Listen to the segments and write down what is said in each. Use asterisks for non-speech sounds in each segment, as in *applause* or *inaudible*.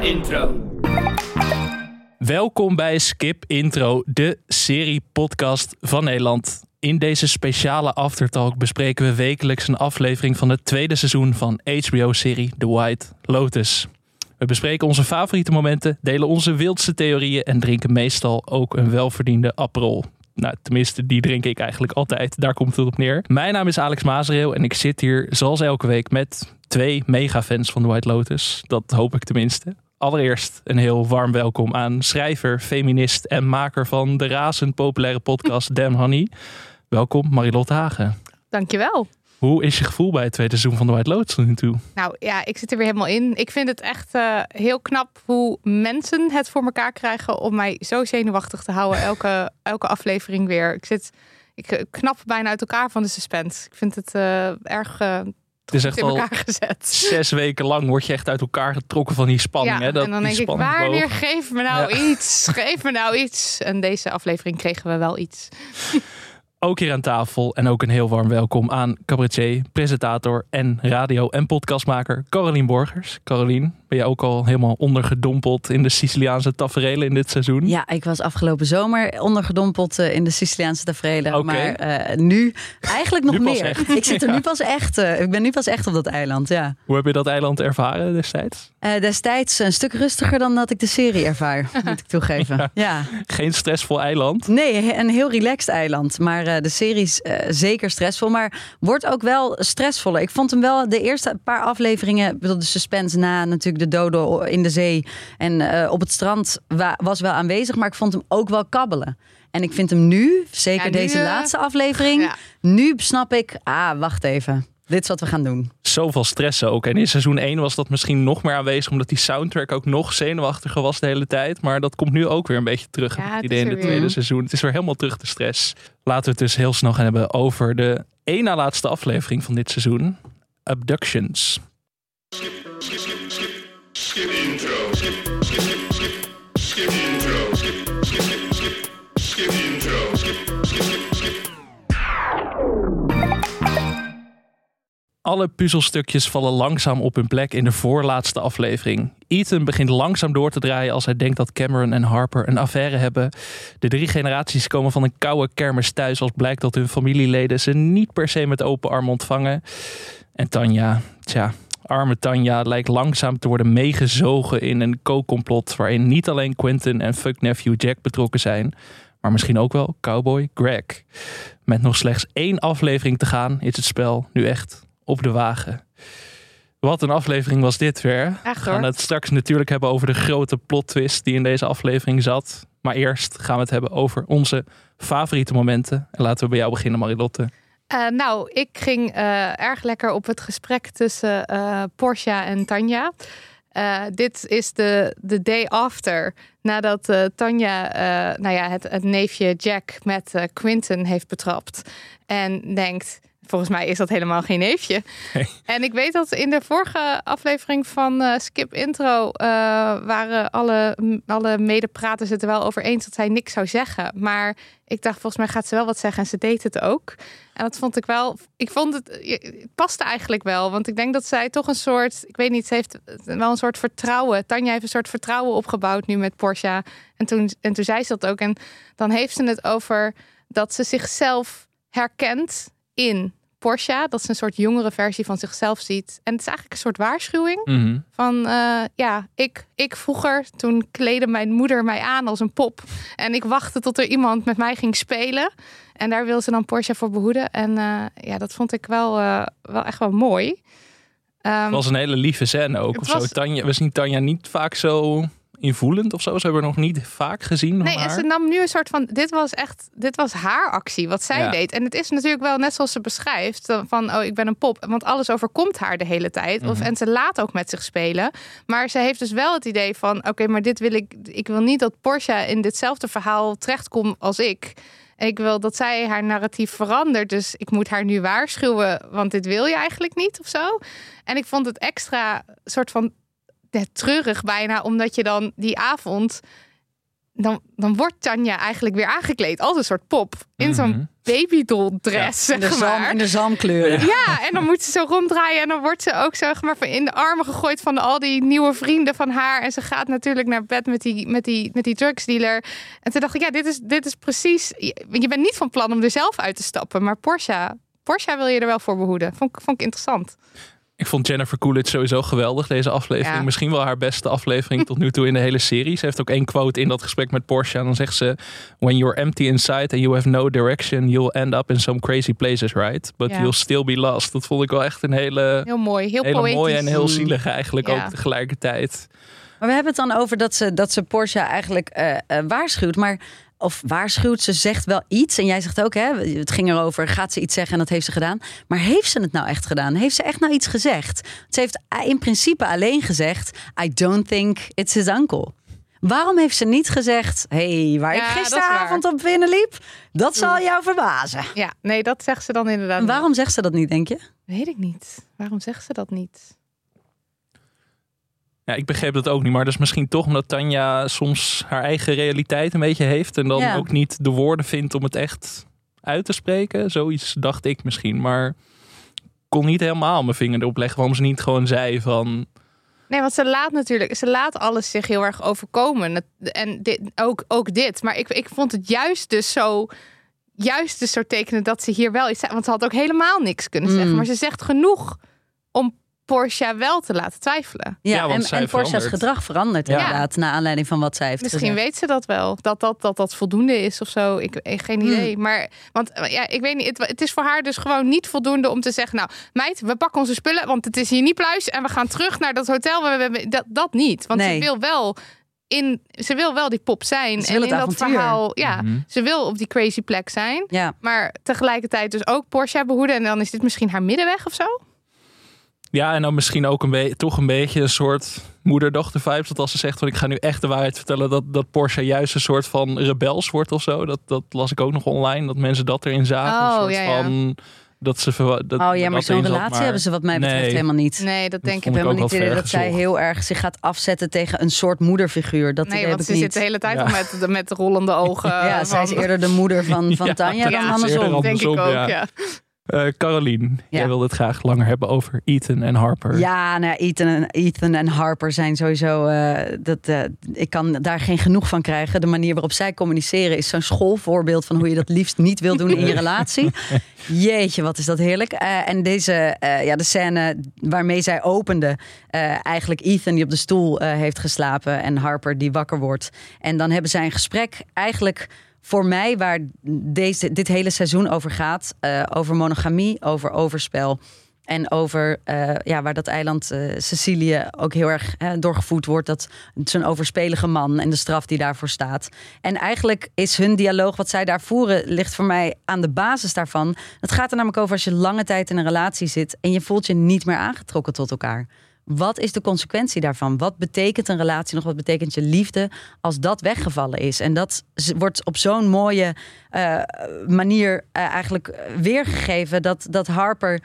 Intro. Welkom bij Skip Intro, de serie-podcast van Nederland. In deze speciale aftertalk bespreken we wekelijks een aflevering van het tweede seizoen van HBO-serie The White Lotus. We bespreken onze favoriete momenten, delen onze wildste theorieën en drinken meestal ook een welverdiende Aperol. Nou, tenminste, die drink ik eigenlijk altijd. Daar komt het op neer. Mijn naam is Alex Mazereel en ik zit hier zoals elke week met twee mega-fans van The White Lotus. Dat hoop ik tenminste. Allereerst een heel warm welkom aan schrijver, feminist en maker van de razend populaire podcast *laughs* Damn Honey. Welkom Marilotte Hagen. Dankjewel. Hoe is je gevoel bij het tweede seizoen van The White Lotus nu toe? Nou ja, ik zit er weer helemaal in. Ik vind het echt uh, heel knap hoe mensen het voor elkaar krijgen om mij zo zenuwachtig te houden. *laughs* Elke, elke aflevering weer. Ik zit, ik knap bijna uit elkaar van de suspense. Ik vind het uh, erg. Uh, het is echt al gezet. zes weken lang word je echt uit elkaar getrokken van die spanning. Ja, hè? Dat, en dan denk ik, wanneer boven. geef me nou Ja. iets? Geef me nou iets. En deze aflevering kregen we wel iets. *laughs* Ook hier aan tafel en ook een heel warm welkom aan cabaretier, presentator en radio- en podcastmaker Carolien Borgers. Carolien, ben je ook al helemaal ondergedompeld in de Siciliaanse taferelen in dit seizoen? Ja, ik was afgelopen zomer ondergedompeld eh, in de Siciliaanse tafereelen. Oké. Maar eh, nu eigenlijk nog Nu meer. echt. *laughs* Ik zit er Ja. nu pas echt. eh, ik ben nu pas echt op dat eiland. Ja. Hoe heb je dat eiland ervaren destijds? Destijds een stuk rustiger dan dat ik de serie ervaar, *laughs* moet ik toegeven. Ja. Geen stressvol eiland? Nee, een heel relaxed eiland. Maar de serie is zeker stressvol. Maar wordt ook wel stressvoller. Ik vond hem wel de eerste paar afleveringen. bedoel, De suspense na natuurlijk de dodo in de zee. En eh, op het strand wa- was wel aanwezig. Maar ik vond hem ook wel kabbelen. En ik vind hem nu, zeker Ja, nu, deze eh, laatste aflevering. Ja. Nu snap ik, ah, wacht even. Dit is wat we gaan doen. Zoveel stress ook. En in seizoen 1 was dat misschien nog meer aanwezig, omdat die soundtrack ook nog zenuwachtiger was de hele tijd. Maar dat komt nu ook weer een beetje terug. Ja, idee is in het tweede weer. seizoen. Het is weer helemaal terug de stress. Laten we het dus heel snel gaan hebben over de één na laatste aflevering van dit seizoen. Abductions. Skip intro. Skip, skip, skip, skip. Intro. Skip, skip, skip, skip. Intro. Skip, skip, skip. Alle puzzelstukjes vallen langzaam op hun plek in de voorlaatste aflevering. Ethan begint langzaam door te draaien als hij denkt dat Cameron en Harper een affaire hebben. De drie generaties komen van een koude kermis thuis als blijkt dat hun familieleden ze niet per se met open armen ontvangen. En Tanja, tja, arme Tanja lijkt langzaam te worden meegezogen in een co-complot waarin niet alleen Quentin en fuck nephew Jack betrokken zijn, maar misschien ook wel cowboy Greg. Met nog slechts één aflevering te gaan is het spel nu echt op de wagen. Wat een aflevering was dit weer. Echt We gaan het straks natuurlijk hebben over de grote plot twist die in deze aflevering zat. Maar eerst gaan we het hebben over onze favoriete momenten. En laten we bij jou beginnen, Marilotte. Eh, nou, ik ging eh, erg lekker op het gesprek tussen eh Portia en Tanja. Dit is de, de day after. Nadat Tanja nou ja, het, het neefje Jack met Quinton heeft betrapt. En denkt, volgens mij is dat helemaal geen neefje. Nee. En ik weet dat in de vorige aflevering van eh, Skip Intro... eh, waren alle, alle medepraters het er wel over eens dat zij niks zou zeggen. Maar ik dacht, volgens mij gaat ze wel wat zeggen. En ze deed het ook. En dat vond ik wel. Ik vond het. Het paste eigenlijk wel. Want ik denk dat zij toch een soort. Ik weet niet, ze heeft wel een soort vertrouwen. Tanja heeft een soort vertrouwen opgebouwd nu met Porsche. En toen, en toen zei ze dat ook. En dan heeft ze het over dat ze zichzelf herkent in Porsche. Dat ze een soort jongere versie van zichzelf ziet. En het is eigenlijk een soort waarschuwing. Mhm. Van eh, ja, ik, ik vroeger, toen kleedde mijn moeder mij aan als een pop. En ik wachtte tot er iemand met mij ging spelen. En daar wil ze dan Porsche voor behoeden. En eh, ja, dat vond ik wel, eh, wel echt wel mooi. Ehm, Het was een hele lieve scène ook. Zo. was- Tanja, we zien Tanja niet vaak zo invoelend of zo. Ze hebben we nog niet vaak gezien. Nee, en ze nam nu een soort van. Dit was echt. Dit was haar actie, wat zij Ja. deed. En het is natuurlijk wel net zoals ze beschrijft: van oh, ik ben een pop. Want alles overkomt haar de hele tijd. Of, Mhm. en ze laat ook met zich spelen. Maar ze heeft dus wel het idee van: oké, maar dit wil ik. Ik wil niet dat Porsche in ditzelfde verhaal terechtkomt als ik. Ik wil dat zij haar narratief verandert. Dus ik moet haar nu waarschuwen, want dit wil je eigenlijk niet of zo. En ik vond het extra soort van treurig bijna, omdat je dan die avond dan, dan wordt Tanja eigenlijk weer aangekleed als een soort pop. In zo'n Mhm. babydoll dress, in, de zeg zalm, maar. in de zalmkleuren. Ja, en dan moet ze zo ronddraaien en dan wordt ze ook zeg maar van in de armen gegooid van al die nieuwe vrienden van haar. En ze gaat natuurlijk naar bed met die, met die, met die drugsdealer. En toen dacht ik, ja, dit is, dit is precies. Je je bent niet van plan om er zelf uit te stappen, maar Porsche, Porsche wil je er wel voor behoeden. Vond, ik- vond ik interessant. Ik vond Jennifer Coolidge sowieso geweldig, deze aflevering. Ja. Misschien wel haar beste aflevering tot nu toe in de hele serie. Ze heeft ook één quote in dat gesprek met Porsche. En dan zegt ze... When you're empty inside and you have no direction... you'll end up in some crazy places, right? But Ja. you'll still be lost. Dat vond ik wel echt een hele, Heel mooi, heel hele poëtisch. mooie en heel zielige eigenlijk Ja. ook tegelijkertijd. Maar we hebben het dan over dat ze, dat ze Porsche eigenlijk eh, eh, waarschuwt. Maar, of waarschuwt, ze zegt wel iets. En jij zegt ook, hè, het ging erover, gaat ze iets zeggen en dat heeft ze gedaan. Maar heeft ze het nou echt gedaan? Heeft ze echt nou iets gezegd? Ze heeft in principe alleen gezegd, I don't think it's his uncle. Waarom heeft ze niet gezegd, hey, waar Ja, ik gisteravond op binnenliep, dat zal jou verbazen. Ja, nee, dat zegt ze dan inderdaad. En niet. waarom zegt ze dat niet, denk je? Weet ik niet. Waarom zegt ze dat niet? Ja, ik begreep dat ook niet. Maar dat is misschien toch omdat Tanja soms haar eigen realiteit een beetje heeft. En dan Ja. ook niet de woorden vindt om het echt uit te spreken. Zoiets dacht ik misschien. Maar ik kon niet helemaal mijn vinger erop leggen. Waarom ze niet gewoon zei van... Nee, want ze laat natuurlijk, ze laat alles zich heel erg overkomen. En dit, ook, ook dit. Maar ik, ik vond het juist dus zo, juist dus zo tekenen dat ze hier wel iets zei. Want ze had ook helemaal niks kunnen zeggen. Mm. Maar ze zegt genoeg Porsche wel te laten twijfelen. Ja, Ja, want en, zij en Porsche's verandert. gedrag verandert Ja. inderdaad, naar aanleiding van wat zij heeft Misschien gezegd. weet ze dat wel. Dat dat, dat dat voldoende is of zo. Ik, ik geen Hmm. idee. Maar, want eh, ja, ik weet niet. Het, het is voor haar dus gewoon niet voldoende om te zeggen... nou, meid, we pakken onze spullen, want het is hier niet pluis... en we gaan terug naar dat hotel. We, we- we- dat, dat niet. Want Nee. ze wil wel... In, ze wil wel die pop zijn. Ze en wil in dat avontuur. verhaal, ja, Mhm. ze wil op die crazy plek zijn. Ja. Maar tegelijkertijd dus ook Porsche behoeden. En dan is dit misschien haar middenweg of zo. Ja, en dan misschien ook een beetje, toch een beetje een soort moeder-dochter vibes. Dat als ze zegt van ik ga nu echt de waarheid vertellen. Dat, dat Porsche juist een soort van rebels wordt of zo. Dat, dat las ik ook nog online. Dat mensen dat erin zagen. Oh, een soort ja, ja. van... Dat ze dat, Oh ja, maar zo'n relatie maar- hebben ze wat mij betreft Nee. helemaal niet. Nee, dat denk Ik helemaal niet idee dat zij heel erg zich gaat afzetten tegen een soort moederfiguur. Dat Nee, want ze ik zit niet. de hele tijd Ja. al met, met rollende *laughs* ogen. ja, zij is eerder de moeder van, van *laughs* Ja, Tanja dan ja, andersom. Denk ik ook, ja. Eh, Caroline, jij wilde het graag langer hebben over Ethan en Harper. Ja, nou, Ethan, en, Ethan en Harper zijn sowieso. eh, dat, eh, ik kan daar geen genoeg van krijgen. De manier waarop zij communiceren is zo'n schoolvoorbeeld van hoe je dat liefst niet wil doen in je *laughs* relatie. Jeetje, wat is dat heerlijk. En deze, ja, de scène waarmee zij opende. eigenlijk Ethan die op de stoel heeft geslapen en Harper die wakker wordt. En dan hebben zij een gesprek eigenlijk voor mij waar deze, dit hele seizoen over gaat. eh, over monogamie, over overspel. En over eh, ja, waar dat eiland eh, Sicilië ook heel erg eh, doorgevoed wordt. Dat zo'n overspelige man en de straf die daarvoor staat. En eigenlijk is hun dialoog, wat zij daar voeren, ligt voor mij aan de basis daarvan. Het gaat er namelijk over als je lange tijd in een relatie zit en je voelt je niet meer aangetrokken tot elkaar. Wat is de consequentie daarvan? Wat betekent een relatie nog? Wat betekent je liefde als dat weggevallen is? En dat wordt op zo'n mooie eh, manier eh, eigenlijk weergegeven dat, dat Harper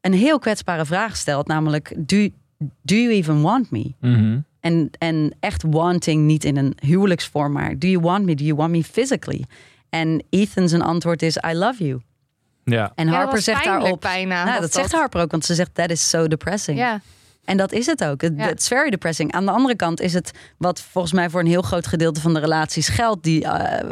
een heel kwetsbare vraag stelt. Namelijk, do, do you even want me? Mhm. En, en echt wanting niet in een huwelijksvorm, maar do you want me? Do you want me physically? En Ethan zijn antwoord is, I love you. ja. En Ja, dat Harper was zegt daarop... bijna, Nou, was dat zegt Harper ook, want ze zegt, that is so depressing. Ja. En dat is het ook. Het Ja. is very depressing. Aan de andere kant is het wat volgens mij voor een heel groot gedeelte van de relaties geldt, die eh,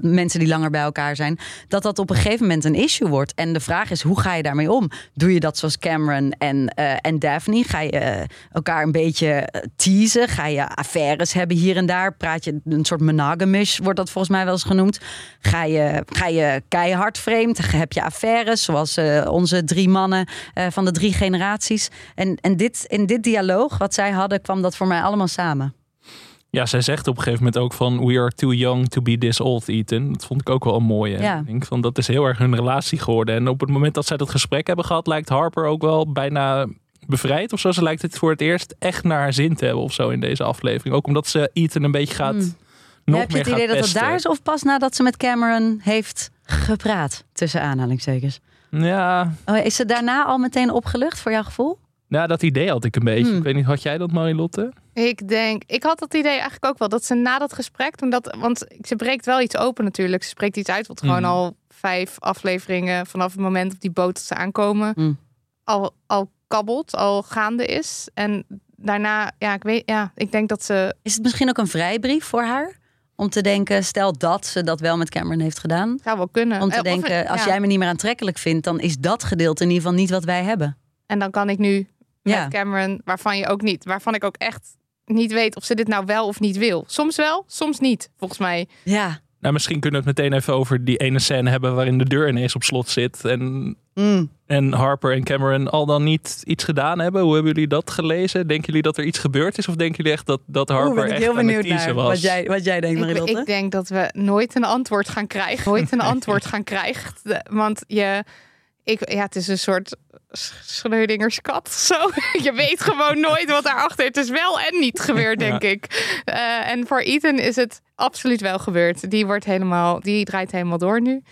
mensen die langer bij elkaar zijn, dat dat op een gegeven moment een issue wordt. En de vraag is, hoe ga je daarmee om? Doe je dat zoals Cameron en, eh, en Daphne? Ga je eh, elkaar een beetje teasen? Ga je affaires hebben hier en daar? Praat je een soort monogamish, wordt dat volgens mij wel eens genoemd? Ga je, ga je keihard vreemd? Heb je affaires, zoals onze drie mannen van de drie generaties? En, en dit, in dit dialoog, wat zij hadden, kwam dat voor mij allemaal samen. ja, zij zegt op een gegeven moment ook van... We are too young to be this old, Ethan. Dat vond ik ook wel een mooie. Ja. Ik denk van, dat is heel erg hun relatie geworden. En op het moment dat zij dat gesprek hebben gehad... lijkt Harper ook wel bijna bevrijd of zo. Ze lijkt het voor het eerst echt naar haar zin te hebben of zo in deze aflevering. Ook omdat ze Ethan een beetje gaat... Hmm. Nog Heb je het idee dat het daar is of pas nadat ze met Cameron heeft gepraat? Tussen aanhalingstekens. Ja, Oh, is ze daarna al meteen opgelucht voor jouw gevoel? Nou, dat idee had ik een beetje. Hmm. Ik weet niet, had jij dat Marilotte? Ik denk, ik had dat idee eigenlijk ook wel. Dat ze na dat gesprek, toen dat, want ze breekt wel iets open natuurlijk. Ze spreekt iets uit wat gewoon Mhm. al vijf afleveringen vanaf het moment op die boot dat ze aankomen, Mm. al, al kabbelt, al gaande is. En daarna, ja, ik weet, ja, ik denk dat ze, Is het misschien ook een vrijbrief voor haar? Om te denken, stel dat ze dat wel met Cameron heeft gedaan. zou wel kunnen. Om te Eh, of- denken, als ja. jij me niet meer aantrekkelijk vindt, dan is dat gedeelte in ieder geval niet wat wij hebben. En dan kan ik nu met Ja. Cameron, waarvan je ook niet, waarvan ik ook echt niet weet of ze dit nou wel of niet wil. Soms wel, soms niet, volgens mij. Ja. Nou, misschien kunnen we het meteen even over die ene scène hebben waarin de deur ineens op slot zit. En, Mm. en Harper en Cameron al dan niet iets gedaan hebben. Hoe hebben jullie dat gelezen? Denken jullie dat er iets gebeurd is? Of denken jullie echt dat, dat Harper Oeh, ben ik echt heel aan het benieuwd naar was? wat jij, wat jij denkt, Ik, Marilotte. ik denk dat we nooit een antwoord gaan krijgen. *laughs* Nooit een antwoord gaan krijgen. Want je, ik, ja, het is een soort Schreudingers kat zo. *laughs* Je weet gewoon nooit wat daarachter. Het is wel en niet gebeurd, denk ik. Eh, en voor Ethan is het absoluut wel gebeurd. Die wordt helemaal, die draait helemaal door nu.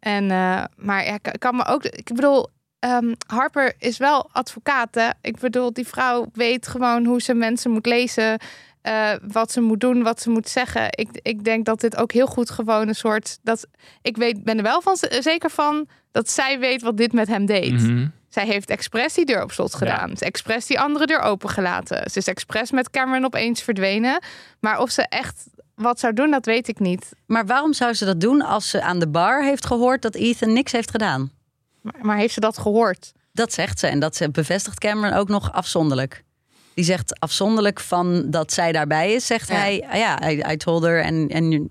En, eh, maar ja, ik kan me ook, ik bedoel, ehm, Harper is wel advocaat. Hè? Ik bedoel, die vrouw weet gewoon hoe ze mensen moet lezen. Eh, wat ze moet doen, wat ze moet zeggen. Ik, ik denk dat dit ook heel goed gewoon een soort. Dat, ik weet, ben er wel van, zeker van dat zij weet wat dit met hem deed. Mhm. Zij heeft expres die deur op slot gedaan. Ze expres die andere deur opengelaten. Ze is expres met Cameron opeens verdwenen. Maar of ze echt wat zou doen, dat weet ik niet. Maar waarom zou ze dat doen als ze aan de bar heeft gehoord dat Ethan niks heeft gedaan? Maar, maar heeft ze dat gehoord? Dat zegt ze en dat ze bevestigt Cameron ook nog afzonderlijk. Die zegt afzonderlijk van dat zij daarbij is, zegt Ja. hij, ah ja, I, I told her en, en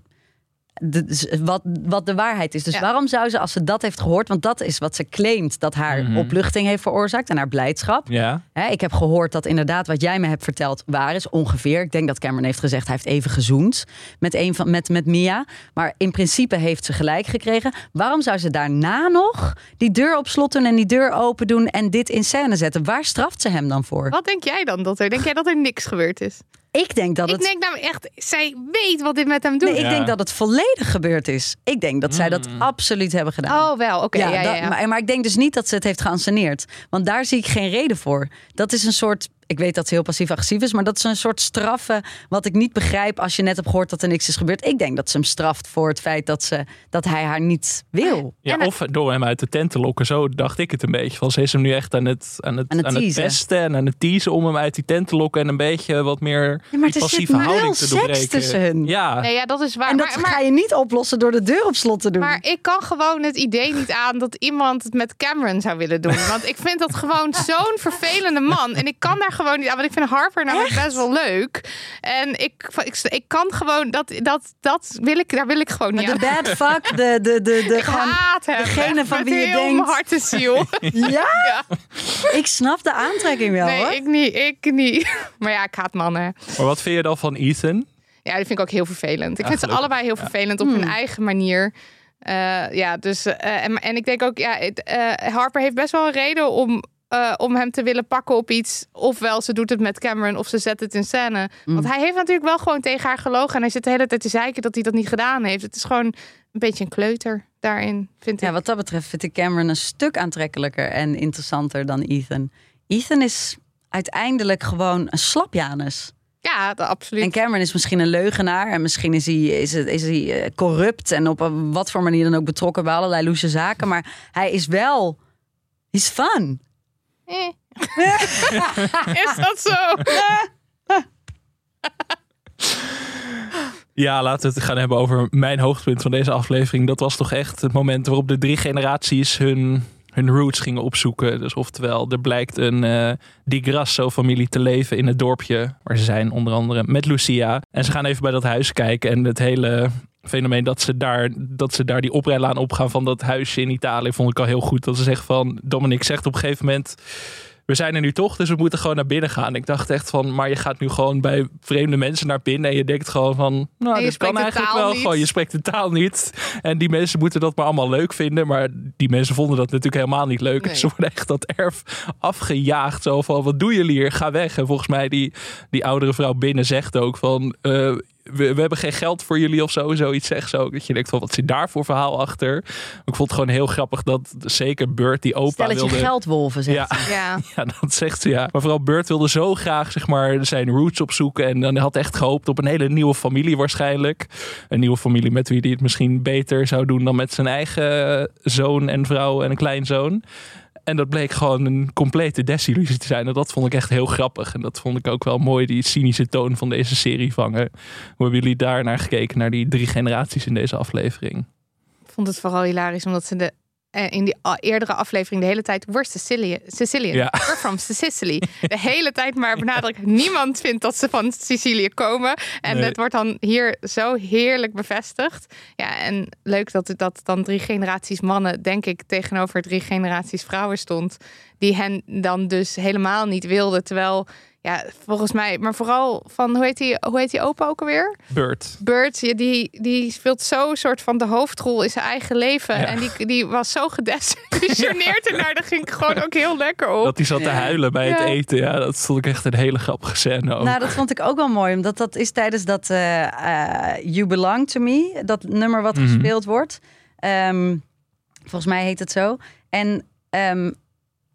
de- dus wat, wat de waarheid is. Dus Ja. waarom zou ze, als ze dat heeft gehoord, want dat is wat ze claimt dat haar Mhm. opluchting heeft veroorzaakt en haar blijdschap. Ja. Hè, ik heb gehoord dat inderdaad wat jij me hebt verteld waar is, ongeveer. Ik denk dat Cameron heeft gezegd hij heeft even gezoend met, een van, met, met Mia. Maar in principe heeft ze gelijk gekregen. Waarom zou ze daarna nog die deur op slot doen en die deur open doen en dit in scène zetten? Waar straft ze hem dan voor? Wat denk jij dan? Dat er, denk jij dat er niks gebeurd is? Ik denk dat Ik het. denk namelijk echt, zij weet wat dit met hem doet. Nee, ik Ja. denk dat het volledig gebeurd is. Ik denk dat zij dat absoluut hebben gedaan. Oh, wel. Oké, ja, ja, ja. Maar, maar ik denk dus niet dat ze het heeft geanceneerd. Want daar zie ik geen reden voor. Dat is een soort. Ik weet dat ze heel passief-agressief is, maar dat is een soort straffen. wat ik niet begrijp als je net hebt gehoord dat er niks is gebeurd. Ik denk dat ze hem straft voor het feit dat, ze, dat hij haar niet wil. Ja, En het- of door hem uit de tent te lokken. Zo dacht ik het een beetje. Van, ze is hem nu echt aan het, aan het, Aan het aan het teasen. pesten en aan het teasen om hem uit die tent te lokken. En een beetje wat meer Ja, maar die zit passieve houding te seks doorbreken. tussen hun. Ja, Nee, ja, dat is waar. En dat maar, maar, ga je niet oplossen door de deur op slot te doen. maar ik kan gewoon het idee niet aan dat iemand het met Cameron zou willen doen. Want ik vind dat gewoon zo'n vervelende man. En ik kan daar gewoon niet aan. Want ik vind Harper namelijk best wel leuk. En ik, ik, ik kan gewoon, dat, dat, dat wil ik, daar wil ik gewoon niet de aan. bad fuck, de, de, de, de Ik gewoon- haat hem. degene van wie je denkt- mijn hart en ziel. *laughs* Ja? Ja. Ik snap de aantrekking wel Nee, hoor. ik niet. Ik niet. *laughs* Maar ja, ik haat mannen. maar wat vind je dan van Ethan? Ja, die vind ik ook heel vervelend. Ik Ja, vind ze allebei heel vervelend op hun Hmm. eigen manier. Eh, ja, dus eh, en, en ik denk ook, ja, het, eh, Harper heeft best wel een reden om, eh, om hem te willen pakken op iets. Ofwel ze doet het met Cameron of ze zet het in scène. Hmm. Want hij heeft natuurlijk wel gewoon tegen haar gelogen. En hij zit de hele tijd te zeiken dat hij dat niet gedaan heeft. Het is gewoon een beetje een kleuter daarin, vind ik. Ja, wat dat betreft vind ik Cameron een stuk aantrekkelijker en interessanter dan Ethan. Ethan is uiteindelijk gewoon een slapjanus. Ja, absoluut. En Cameron is misschien een leugenaar en misschien is hij, is het, is hij eh, corrupt en op wat voor manier dan ook betrokken bij allerlei loesje zaken. Maar hij is wel, he's fun. Eh. *laughs* is dat zo? *laughs* Ja, laten we het gaan hebben over mijn hoogtepunt van deze aflevering. Dat was toch echt het moment waarop de drie generaties hun, hun roots gingen opzoeken. Dus oftewel, er blijkt een eh Di Grasso-familie te leven in het dorpje waar ze zijn, onder andere met Lucia. En ze gaan even bij dat huis kijken en het hele fenomeen dat ze daar, dat ze daar die oprijlaan opgaan van dat huisje in Italië vond ik al heel goed. Dat ze zegt van, Dominic zegt op een gegeven moment we zijn er nu toch, dus we moeten gewoon naar binnen gaan. Ik dacht echt van, maar je gaat nu gewoon bij vreemde mensen naar binnen en je denkt gewoon van, nou, dat kan eigenlijk wel niet. gewoon. Je spreekt de taal niet. En die mensen moeten dat maar allemaal leuk vinden, maar die mensen vonden dat natuurlijk helemaal niet leuk. Nee. Ze worden echt dat erf afgejaagd. Zo van, wat doen jullie hier? Ga weg. En volgens mij die, die oudere vrouw binnen zegt ook van, eh, we, we hebben geen geld voor jullie of zo, zoiets zegt zo. Dat je denkt van, wat zit daar voor verhaal achter? Ik vond het gewoon heel grappig dat zeker Bert die opa Stelletje wilde... geldwolven, zegt Ja. hij. Ja, *laughs* Ja, dat zegt ze ja. Maar vooral Bert wilde zo graag zeg maar, zijn roots opzoeken. En dan had echt gehoopt op een hele nieuwe familie waarschijnlijk. Een nieuwe familie met wie hij het misschien beter zou doen dan met zijn eigen zoon en vrouw en een kleinzoon. En dat bleek gewoon een complete desillusie te zijn. En dat vond ik echt heel grappig. En dat vond ik ook wel mooi, die cynische toon van deze serie vangen. Hoe hebben jullie daar naar gekeken, naar die drie generaties in deze aflevering? ik vond het vooral hilarisch omdat ze de, in die eerdere aflevering de hele tijd we're Sicilian, Sicilian. Ja. we're from Sicily. *laughs* De hele tijd maar benadrukt. Niemand vindt dat ze van Sicilië komen. En Nee. het wordt dan hier zo heerlijk bevestigd. Ja, en leuk dat dat dan drie generaties mannen, denk ik, tegenover drie generaties vrouwen stond. Die hen dan dus helemaal niet wilden. Terwijl, ja, volgens mij, maar vooral van, hoe heet die, hoe heet die opa ook alweer? Bert. Bert, ja, die, die speelt zo soort van de hoofdrol in zijn eigen leven. Ja. En die, die was zo gedesillusioneerd. *laughs* en daar ging ik gewoon ook heel lekker op. Dat hij zat te huilen bij het eten. Ja, dat vond ik echt een hele grappige scène ook. Nou, dat vond ik ook wel mooi, omdat dat is tijdens dat eh, eh, You Belong to Me, dat nummer wat Mhm. gespeeld wordt. Ehm, volgens mij heet het zo. En ehm,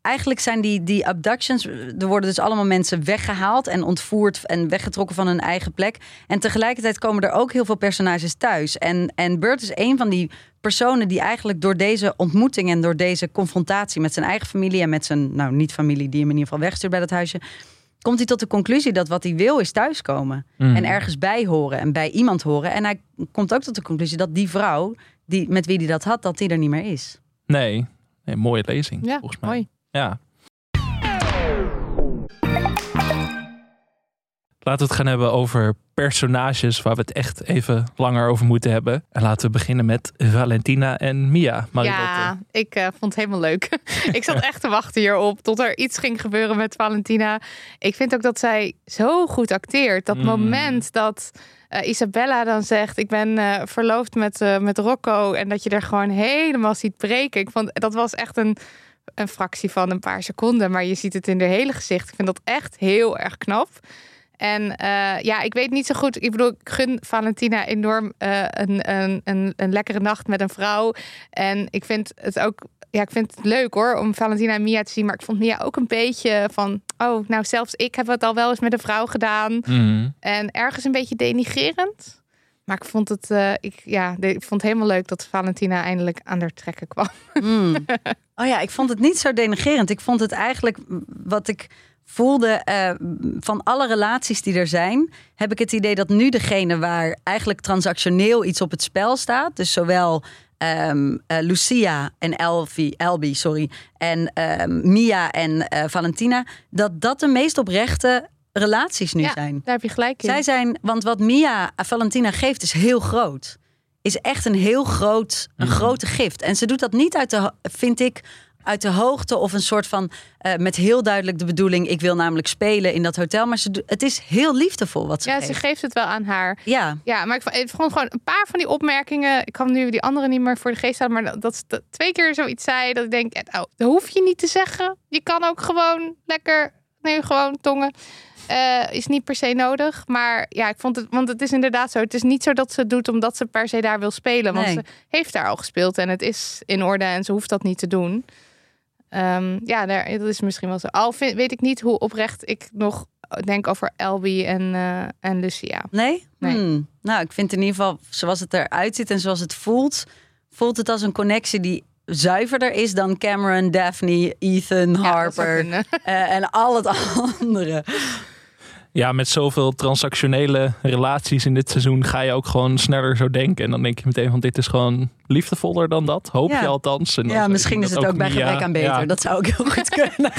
eigenlijk zijn die, die abductions, er worden dus allemaal mensen weggehaald en ontvoerd en weggetrokken van hun eigen plek. En tegelijkertijd komen er ook heel veel personages thuis. En, en Bert is een van die personen die eigenlijk door deze ontmoeting en door deze confrontatie met zijn eigen familie en met zijn, nou niet familie, die hem in ieder geval wegstuurt bij dat huisje, komt hij tot de conclusie dat wat hij wil is thuiskomen. Mhm. En ergens bij horen en bij iemand horen. En hij komt ook tot de conclusie dat die vrouw die, met wie hij dat had, dat die er niet meer is. Nee. nee, mooie lezing ja, volgens mij. mooi. Ja. Laten we het gaan hebben over personages waar we het echt even langer over moeten hebben. En laten we beginnen met Valentina en Mia. Marilotte. Ja, ik eh, vond het helemaal leuk. *laughs* ik zat echt te wachten hierop tot er iets ging gebeuren met Valentina. Ik vind ook dat zij zo goed acteert. Dat Mm. moment dat eh, Isabella dan zegt: Ik ben eh, verloofd met, met Rocco. En dat je er gewoon helemaal ziet breken. Ik vond dat was echt een, een fractie van een paar seconden. Maar je ziet het in haar hele gezicht. Ik vind dat echt heel erg knap. En eh, ja, ik weet niet zo goed. Ik bedoel, ik gun Valentina enorm eh, een, een, een, een lekkere nacht met een vrouw. En ik vind het ook. Ja, ik vind het leuk hoor om Valentina en Mia te zien. Maar ik vond Mia ook een beetje van. Oh, nou, zelfs ik heb het al wel eens met een vrouw gedaan. Mhm. En ergens een beetje denigrerend. Maar ik vond het, eh, ik, ja, ik vond het helemaal leuk dat Valentina eindelijk aan haar trekken kwam. Hmm. *laughs* Oh ja, ik vond het niet zo denigrerend. Ik vond het eigenlijk wat ik voelde eh, van alle relaties die er zijn, heb ik het idee dat nu degene waar eigenlijk transactioneel iets op het spel staat, dus zowel ehm, eh, Lucia en Elfie, Elby, sorry, en ehm, Mia en Valentina, dat dat de meest oprechte relaties nu Ja, zijn. Daar heb je gelijk in. Zij zijn, want wat Mia aan Valentina geeft is heel groot. Is echt een heel groot, een Mhm. grote gift. En ze doet dat niet uit de, vind ik, uit de hoogte of een soort van eh, met heel duidelijk de bedoeling. Ik wil namelijk spelen in dat hotel. Maar ze, het is heel liefdevol wat ze ja, geeft. ze geeft het wel aan haar. Ja, Ja, maar ik vond, ik vond gewoon een paar van die opmerkingen. Ik kan nu die andere niet meer voor de geest halen. Maar dat, dat ze twee keer zoiets zei. Dat ik denk, eh, nou, dat hoef je niet te zeggen. Je kan ook gewoon lekker, nee, gewoon tongen. Eh, is niet per se nodig. Maar ja, ik vond het, want het is inderdaad zo. Het is niet zo dat ze het doet omdat ze per se daar wil spelen. Want Nee. ze heeft daar al gespeeld en het is in orde en ze hoeft dat niet te doen. Ehm, ja, daar, dat is misschien wel zo. Al vind, weet ik niet hoe oprecht ik nog denk over Elby en, eh, en Lucia. nee? Nee. Hmm. Nou, ik vind in ieder geval, zoals het eruit ziet en zoals het voelt, voelt het als een connectie die zuiverder is dan Cameron, Daphne, Ethan, Ja, Harper eh, en al het *laughs* andere. Ja, met zoveel transactionele relaties in dit seizoen ga je ook gewoon sneller zo denken. En dan denk je meteen van dit is gewoon liefdevoller dan dat. Hoop Ja. je althans. En Ja, misschien is dat het ook bij Mia- gebrek aan beter. Ja. Dat zou ook heel goed *laughs* kunnen.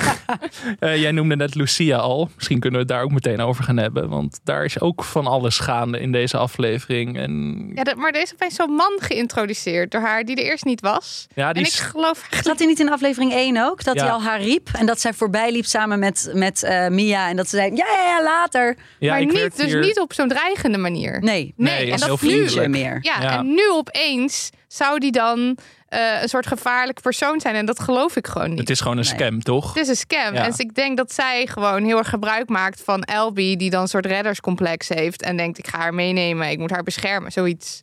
Eh, jij noemde net Lucia al. Misschien kunnen we het daar ook meteen over gaan hebben. Want daar is ook van alles gaande in deze aflevering. En Ja, dat, maar er is opeens zo'n man geïntroduceerd door haar die er eerst niet was. ja, die en ik is- geloof. Zat hij niet in aflevering 1 ook? Dat Ja. hij al haar riep en dat zij voorbij liep samen met, met eh, Mia. En dat ze zei, ja, ja, ja, later. ja, maar niet, dus hier- niet op zo'n dreigende manier. Nee, Nee, Nee, en dat nu... niet vriendelijk. meer. Ja, Ja. en nu opeens zou die dan eh, een soort gevaarlijke persoon zijn? En dat geloof ik gewoon niet. Het is gewoon een Nee. scam, toch? Het is een scam. Ja. En ik denk dat zij gewoon heel erg gebruik maakt van Elby, die dan een soort redderscomplex heeft. En denkt, ik ga haar meenemen, ik moet haar beschermen. Zoiets.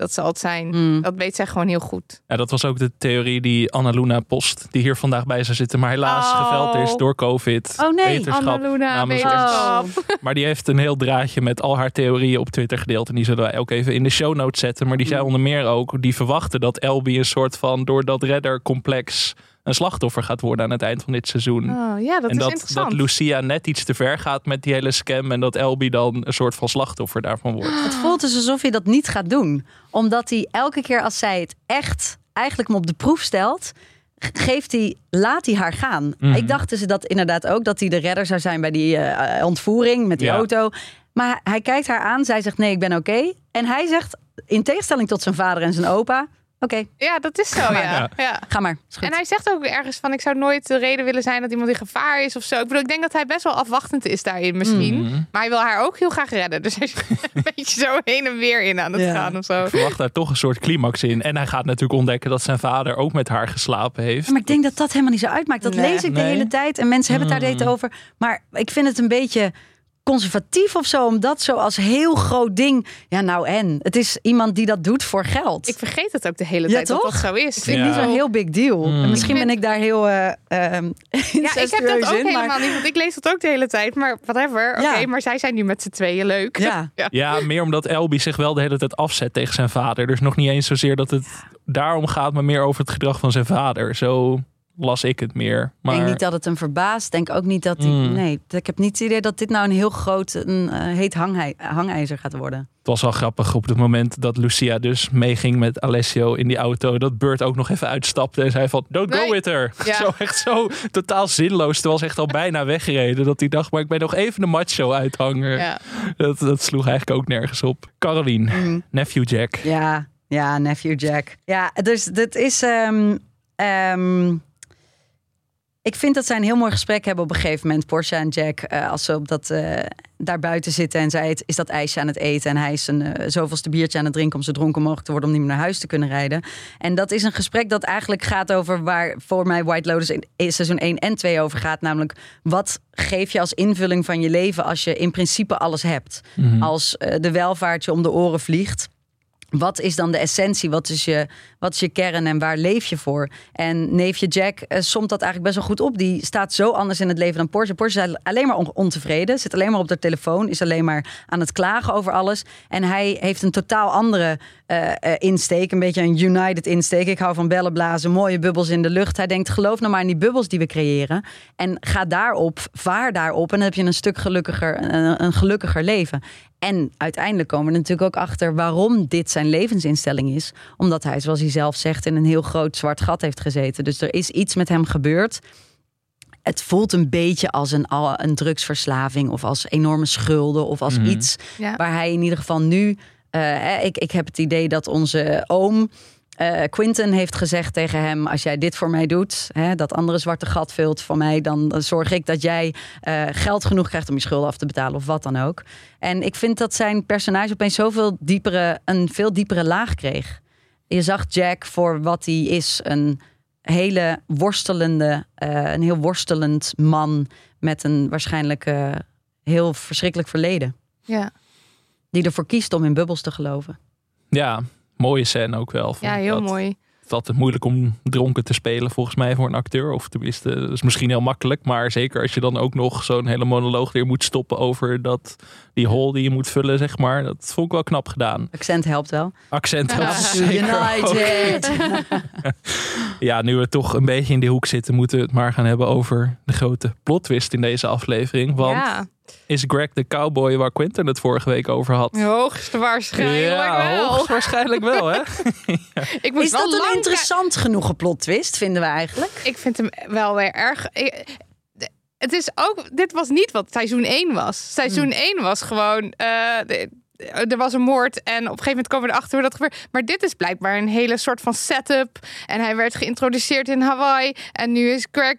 Dat zal het zijn. Mm. Dat weet zij gewoon heel goed. Ja, dat was ook de theorie die Annaluna Post, die hier vandaag bij zou zitten, maar helaas Oh. geveld is door COVID. Oh, nee. Wetenschap Annaluna, namens wetenschap. Maar die heeft een heel draadje met al haar theorieën op Twitter gedeeld. En die zullen wij ook even in de show notes zetten. Maar die zei onder meer ook, die verwachten dat Elby een soort van door dat reddercomplex een slachtoffer gaat worden aan het eind van dit seizoen. Oh, ja, dat en is dat, interessant. dat Lucia net iets te ver gaat met die hele scam. En dat Elby dan een soort van slachtoffer daarvan wordt. Het voelt dus alsof hij dat niet gaat doen. Omdat hij elke keer als zij het echt eigenlijk hem op de proef stelt, geeft hij, laat hij haar gaan. Mhm. Ik dacht dus dat inderdaad ook dat hij de redder zou zijn bij die eh, ontvoering met die Ja. auto. Maar hij kijkt haar aan, zij zegt nee, ik ben oké. En hij zegt, in tegenstelling tot zijn vader en zijn opa, oké, Ja, dat is zo, *laughs* ja. Ja. ja. ga maar. En hij zegt ook ergens van, ik zou nooit de reden willen zijn dat iemand in gevaar is of zo. Ik bedoel, ik denk dat hij best wel afwachtend is daarin misschien. Mhm. Maar hij wil haar ook heel graag redden. Dus hij is *laughs* een beetje zo heen en weer in aan het Ja. gaan of zo. Ik verwacht daar toch een soort climax in. En hij gaat natuurlijk ontdekken dat zijn vader ook met haar geslapen heeft. Maar ik denk dat dat helemaal niet zo uitmaakt. Dat Nee. lees ik de Nee. hele tijd en mensen hebben het daar Mm. deed over. Maar ik vind het een beetje conservatief of zo, om dat zo als heel groot ding. Ja, nou en. Het is iemand die dat doet voor geld. Ik vergeet het ook de hele Ja, tijd dat toch? dat zo is. Ik vind het niet zo'n heel big deal. Mm. En Misschien ben ik daar heel eh ehm Ja, ik heb dat ook *laughs* in, maar- helemaal niet, want ik lees dat ook de hele tijd. Maar whatever, oké, Ja. maar zij zijn nu met z'n tweeën leuk. *laughs* Ja. Ja, meer omdat Elby zich wel de hele tijd afzet tegen zijn vader. Dus nog niet eens zozeer dat het daarom gaat, maar meer over het gedrag van zijn vader. Zo las ik het meer. Ik Maar denk niet dat het hem verbaast. Denk ook niet dat hij... Mm. Nee, ik heb niet het idee dat dit nou een heel groot een, eh, heet hangijzer gaat worden. het was wel grappig op het moment dat Lucia dus meeging met Alessio in die auto. Dat Bert ook nog even uitstapte en zei van, don't go Nee. with her. Ja. *laughs* Zo echt zo totaal zinloos. Terwijl ze echt al bijna weggereden. Dat hij dacht, maar ik ben nog even de macho uithanger. Ja. Dat, dat sloeg eigenlijk ook nergens op. Caroline, Mm. nephew Jack. Ja, ja, nephew Jack. Ja, dus dit is. ehm, ehm, ik vind dat zij een heel mooi gesprek hebben op een gegeven moment, Porsche en Jack, eh, als ze op dat eh, daar buiten zitten en zij het, is dat ijsje aan het eten en hij is een eh, zoveelste biertje aan het drinken om zo dronken mogelijk te worden om niet meer naar huis te kunnen rijden. En dat is een gesprek dat eigenlijk gaat over waar voor mij White Lotus in, seizoen 1 en 2 over gaat, namelijk wat geef je als invulling van je leven als je in principe alles hebt, Mhm. als de welvaart je om de oren vliegt. Wat is dan de essentie? Wat is, je, wat is je kern en waar leef je voor? En neefje Jack eh, somt dat eigenlijk best wel goed op. Die staat zo anders in het leven dan Porsche. Porsche is alleen maar on- ontevreden. Zit alleen maar op de telefoon. Is alleen maar aan het klagen over alles. En hij heeft een totaal andere eh, eh, insteek. Een beetje een united insteek. Ik hou van bellen blazen. Mooie bubbels in de lucht. Hij denkt geloof nou maar in die bubbels die we creëren. En ga daarop, vaar daarop. En dan heb je een stuk gelukkiger, een, een gelukkiger leven. En uiteindelijk komen we natuurlijk ook achter waarom dit zijn levensinstelling is. Omdat hij, zoals hij zelf zegt, in een heel groot zwart gat heeft gezeten. Dus er is iets met hem gebeurd. Het voelt een beetje als een, al- een drugsverslaving of als enorme schulden of als Mhm. iets Ja. waar hij in ieder geval nu. eh, hè, ik, ik heb het idee dat onze oom. eh Quinten heeft gezegd tegen hem: Als jij dit voor mij doet, hè, dat andere zwarte gat vult voor mij, dan zorg ik dat jij eh, geld genoeg krijgt om je schulden af te betalen of wat dan ook. En ik vind dat zijn personage opeens zoveel diepere, een veel diepere laag kreeg. Je zag Jack voor wat hij is: een hele worstelende, eh, een heel worstelend man met een waarschijnlijk eh, heel verschrikkelijk verleden. Ja. Die ervoor kiest om in bubbels te geloven. Ja, mooie scène ook wel. vond ja, heel dat. mooi. Altijd moeilijk om dronken te spelen, volgens mij, voor een acteur. Of tenminste, dat is misschien heel makkelijk. Maar zeker als je dan ook nog zo'n hele monoloog weer moet stoppen over dat, die hole die je moet vullen, zeg maar. Dat vond ik wel knap gedaan. Accent helpt wel. Accent helpt Ja. zeker ook. United! *laughs* Ja, nu we toch een beetje in die hoek zitten, moeten we het maar gaan hebben over de grote plot twist in deze aflevering. Want ja, is Greg de cowboy waar Quentin het vorige week over had? hoogst waarschijnlijk ja, wel. hoogstwaarschijnlijk wel, hè? *laughs* Ik Is dat wel een interessant genoeg plot twist, vinden we eigenlijk? Ik vind hem wel weer erg. ik- de- het is ook. Dit was niet wat seizoen 1 was. Seizoen 1 was gewoon. eh, de- er was een moord en op een gegeven moment komen we erachter hoe dat gebeurt. Maar dit is blijkbaar een hele soort van setup. En hij werd geïntroduceerd in Hawaii. En nu is Greg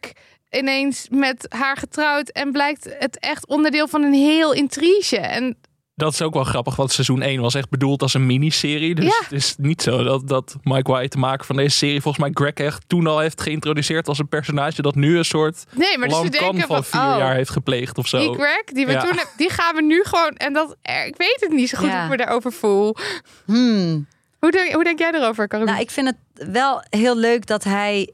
ineens met haar getrouwd. En blijkt het echt onderdeel van een heel intrige. En Dat is ook wel grappig, want seizoen 1 was echt bedoeld als een miniserie. Dus Ja. het is niet zo dat, dat Mike White, de maker van deze serie, volgens mij Greg echt toen al heeft geïntroduceerd als een personage dat nu een soort Nee, maar dus denken van van, vier oh, jaar heeft gepleegd of zo. die Greg, die we Ja. toen hebben, die gaan we nu gewoon... En dat, eh, ik weet het niet zo goed Ja. hoe ik me daarover voel. Hmm. Hoe denk, hoe denk jij erover? Nou, ik vind het wel heel leuk dat hij.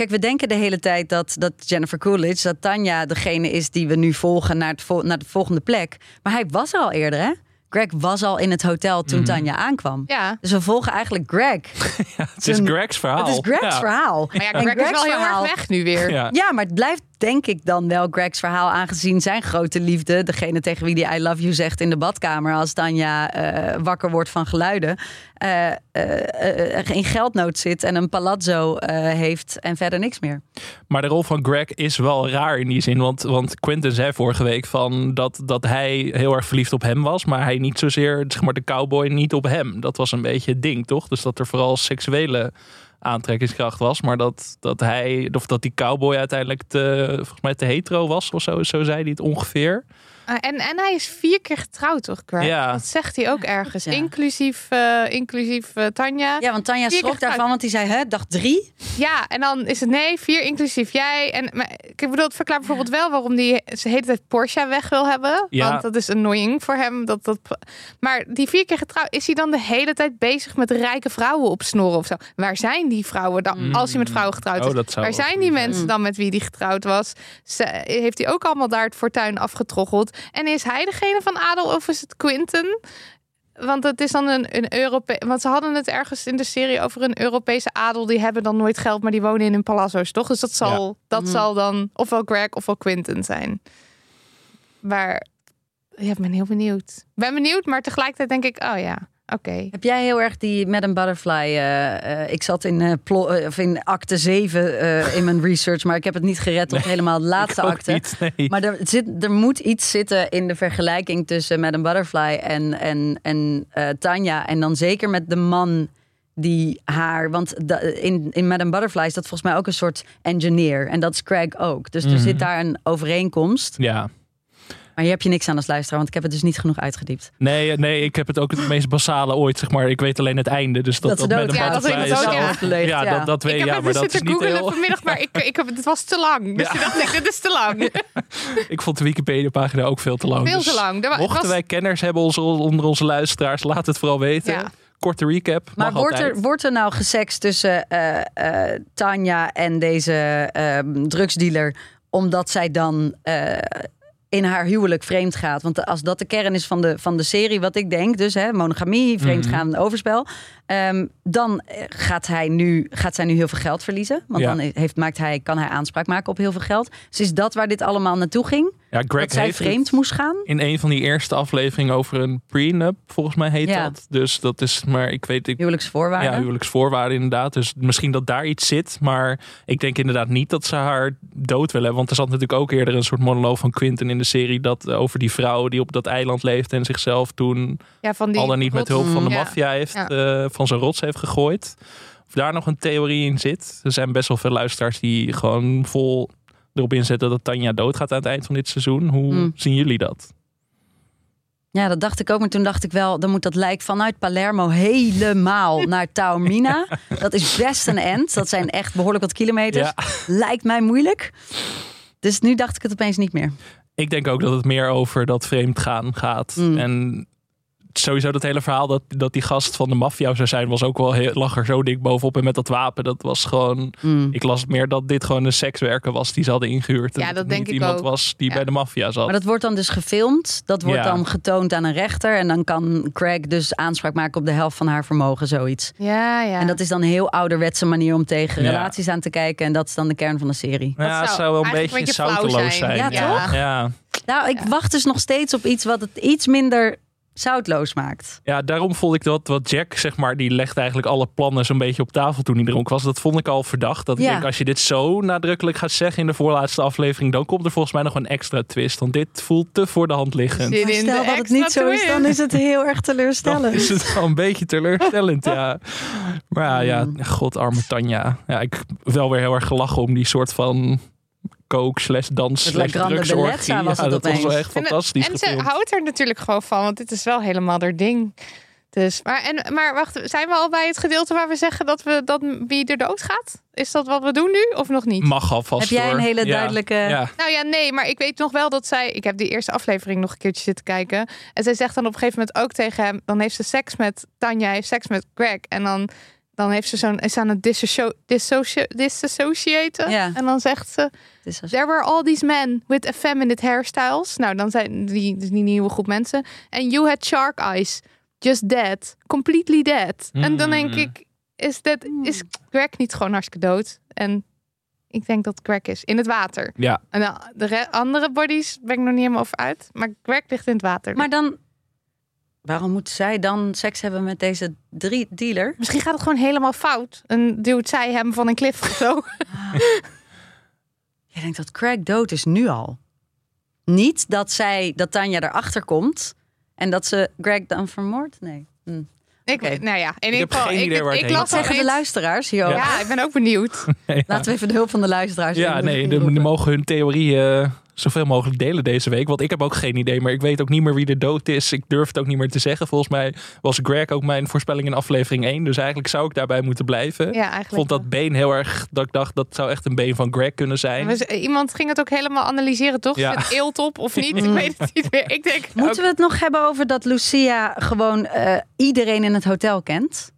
Kijk, we denken de hele tijd dat, dat Jennifer Coolidge, dat Tanja degene is die we nu volgen naar, het vol- naar de volgende plek. Maar hij was er al eerder, hè? Greg was al in het hotel toen Tanja aankwam. ja. Dus we volgen eigenlijk Greg. *laughs* het is Greg's verhaal. Het is Greg's Ja. verhaal. Maar ja, Greg is wel heel erg weg nu weer. Ja. Ja, maar het blijft denk ik dan wel Greg's verhaal aangezien zijn grote liefde, degene tegen wie die I love you zegt in de badkamer als Tanja eh, wakker wordt van geluiden, eh, eh, in geldnood zit en een palazzo heeft en verder niks meer. Maar de rol van Greg is wel raar in die zin. Want, want Quentin zei vorige week van dat, dat hij heel erg verliefd op hem was. Maar hij niet zozeer, zeg maar, de cowboy niet op hem. Dat was een beetje het ding, toch? Dus dat er vooral seksuele aantrekkingskracht was. Maar dat, dat hij, of dat die cowboy uiteindelijk te, volgens mij te hetero was of zo. Zo zei hij het ongeveer. Ah, en, en hij is vier keer getrouwd, toch, Greg? Ja. Dat zegt hij ook ergens. Ja. Inclusief, eh, inclusief eh, Tanja. Ja, want Tanja Vier schrok daarvan, want die zei, hè, dag drie? Ja, en dan is het nee, vier inclusief jij. En maar, ik bedoel, het verklaart bijvoorbeeld wel waarom die de hele tijd Porsche weg wil hebben. Ja. Want dat is annoying voor hem. Dat, dat, maar die vier keer getrouwd, is hij dan de hele tijd bezig met rijke vrouwen opsnorren of zo? Waar zijn die vrouwen dan, als hij met vrouwen getrouwd Oh, is? dat zou Waar zijn die zijn. mensen dan met wie die getrouwd was? Ze, heeft hij ook allemaal daar het fortuin afgetroggeld? En is hij degene van adel of is het Quinten? Want het is dan een, een Europe. Want ze hadden het ergens in de serie over een Europese adel. Die hebben dan nooit geld, maar die wonen in hun palazzo's, toch? Dus dat zal, dat Mhm. zal dan ofwel Greg ofwel Quinten zijn. Maar ja, ik ben heel benieuwd. Ik ben benieuwd, maar tegelijkertijd denk ik, oh ja, oké. Heb jij heel erg die Madame Butterfly? eh, eh, ik zat in, eh, plo- of in acte 7 eh, in mijn research, maar ik heb het niet gered tot Nee, helemaal de *laughs* laatste Ik ook acte. niet, nee. Maar er, zit, er moet iets zitten in de vergelijking tussen Madame Butterfly en, en, en eh, Tanja. En dan zeker met de man die haar... Want da- in, in Madame Butterfly is dat volgens mij ook een soort engineer. En dat is Craig ook. Dus er Mhm. zit daar een overeenkomst. Ja. Maar hier heb je niks aan als luisteraar, want ik heb het dus niet genoeg uitgediept. Nee, nee, ik heb het ook het meest basale ooit, zeg maar. Ik weet alleen het einde. Dus dat, Dat met dood. Ja, dat ik is ook, ja. Ja, ja. dat, dat weet Ik je. heb Ja, maar even dat is zitten niet heel... vanmiddag, maar ik, ik heb, het was te lang. Dus Ja. toen dacht ik, dit is te lang. *laughs* Ik vond de Wikipedia-pagina ook veel te lang. Veel Dus te lang. Mochten was- wij kenners hebben onze, onder onze luisteraars, laat het vooral weten. Ja. Korte recap. Maar wordt er, wordt er nou gesext tussen eh, eh, Tanja en deze eh, drugsdealer, omdat zij dan eh, in haar huwelijk vreemd gaat? Want als dat de kern is van de, van de serie, wat ik denk, dus hè, monogamie, vreemdgaan, overspel, ehm, dan eh, gaat, hij nu, gaat zij nu heel veel geld verliezen. Want Ja. dan heeft, maakt hij, kan hij aanspraak maken op heel veel geld. Dus is dat waar dit allemaal naartoe ging? Ja, Greg dat zij heeft vreemd het moest gaan? in een van die eerste afleveringen over een prenup, volgens mij heet Ja. dat. Dus dat is, maar ik weet, ik, Huwelijksvoorwaarden? ja, huwelijksvoorwaarden inderdaad. Dus misschien dat daar iets zit. Maar ik denk inderdaad niet dat ze haar dood willen. Want er zat natuurlijk ook eerder een soort monoloog van Quinten in de serie. Dat eh, over die vrouw die op dat eiland leeft en zichzelf toen Ja, van die al dan niet met hulp van de Ja. maffia heeft Ja. eh, van zijn rots heeft gegooid. Of daar nog een theorie in zit. Er zijn best wel veel luisteraars die gewoon vol erop inzetten dat Tanja doodgaat aan het eind van dit seizoen. Hoe Mm. zien jullie dat? Ja, dat dacht ik ook. Maar toen dacht ik wel, dan moet dat lijk vanuit Palermo helemaal *laughs* naar Taormina. Dat is best een end. Dat zijn echt behoorlijk wat kilometers. Ja. Lijkt mij moeilijk. Dus nu dacht ik het opeens niet meer. Ik denk ook dat het meer over dat vreemd gaan gaat. Mm. En sowieso dat hele verhaal dat, dat die gast van de maffia zou zijn, was ook wel heel, lag er zo dik bovenop. En met dat wapen, dat was gewoon. Mm. Ik las het meer dat dit gewoon een sekswerker was die ze hadden ingehuurd. En Ja, dat denk niet ik iemand ook. was die Ja. bij de maffia zat. Maar dat wordt dan dus gefilmd. Dat wordt Ja. dan getoond aan een rechter. En dan kan Craig dus aanspraak maken op de helft van haar vermogen, zoiets. Ja, ja. En dat is dan een heel ouderwetse manier om tegen Ja. relaties aan te kijken. En dat is dan de kern van de serie. ja, dat zou zou wel een beetje, een beetje flauw zouteloos zijn. zijn. Ja, toch? Ja. Nou, ik wacht dus nog steeds op iets wat het iets minder zoutloos maakt. Ja, daarom vond ik dat wat Jack, zeg maar, die legde eigenlijk alle plannen zo'n beetje op tafel toen hij dronken was. Dat vond ik al verdacht. Dat ik denk, als je dit zo nadrukkelijk gaat zeggen in de voorlaatste aflevering, dan komt er volgens mij nog een extra twist. Want dit voelt te voor de hand liggend. Zin Maar in stel de dat het niet zo is, dan is het heel erg Dan teleurstellend. is het wel een beetje teleurstellend, ja. Maar ja, ja Mm. god, arme Tanja. Ja, ik wel weer heel erg gelachen om die soort van coke slash dans Het La slash Grande drugsorgie. Ja, dat was wel echt fantastisch En, en ze houdt er natuurlijk gewoon van, want dit is wel helemaal haar ding. Dus, maar, en, maar wacht, zijn we al bij het gedeelte waar we zeggen dat, we, dat wie er dood gaat? Is dat wat we doen nu of nog niet? Mag alvast Heb jij hoor. een hele Ja. duidelijke... Ja. Nou ja, nee, maar ik weet nog wel dat zij. Ik heb die eerste aflevering nog een keertje zitten kijken. En zij zegt dan op een gegeven moment ook tegen hem. Dan heeft ze seks met Tanja, heeft seks met Greg. En dan, dan heeft ze zo'n. Is aan het dissocio, dissocio, disassociaten. Ja. En dan zegt ze. There were all these men with effeminate hairstyles. Nou, dan zijn die, die nieuwe groep mensen. En you had shark eyes. Just dead. Completely dead. En dan denk Hmm. ik, is, dat, is Greg niet gewoon hartstikke dood? En ik denk dat Greg is. In het water. Ja. En de re- andere bodies ben ik nog niet helemaal over uit. Maar Greg ligt in het water. Maar dan... Waarom moet zij dan seks hebben met deze drie dealer? Misschien gaat het gewoon helemaal fout. En duwt zij hem van een klif of zo. *laughs* Jij denkt dat Craig dood is nu al. Niet dat zij, dat Tanja erachter komt en dat ze Greg dan vermoordt? Nee. Hm. ik, Oké. Nou ja, in heb ieder geval. geen ik, idee waar het ik heen las zeggen de luisteraars hierover? Ja, ik ben ook benieuwd. *laughs* Ja. Laten we even de hulp van de luisteraars Ja, nee, de, mogen hun theorieën eh, zoveel mogelijk delen deze week. Want ik heb ook geen idee, maar ik weet ook niet meer wie er dood is. Ik durf het ook niet meer te zeggen. Volgens mij was Greg ook mijn voorspelling in aflevering 1. Dus eigenlijk zou ik daarbij moeten blijven. Ja, eigenlijk. Ik vond dat been heel erg, dat ik dacht dat zou echt een been van Greg kunnen zijn. Iemand ging het ook helemaal analyseren, toch? Ja. Zit eelt op of niet? *laughs* Ik weet het niet meer. Ik denk, Moeten we het nog hebben over dat Lucia gewoon eh, iedereen in het hotel kent?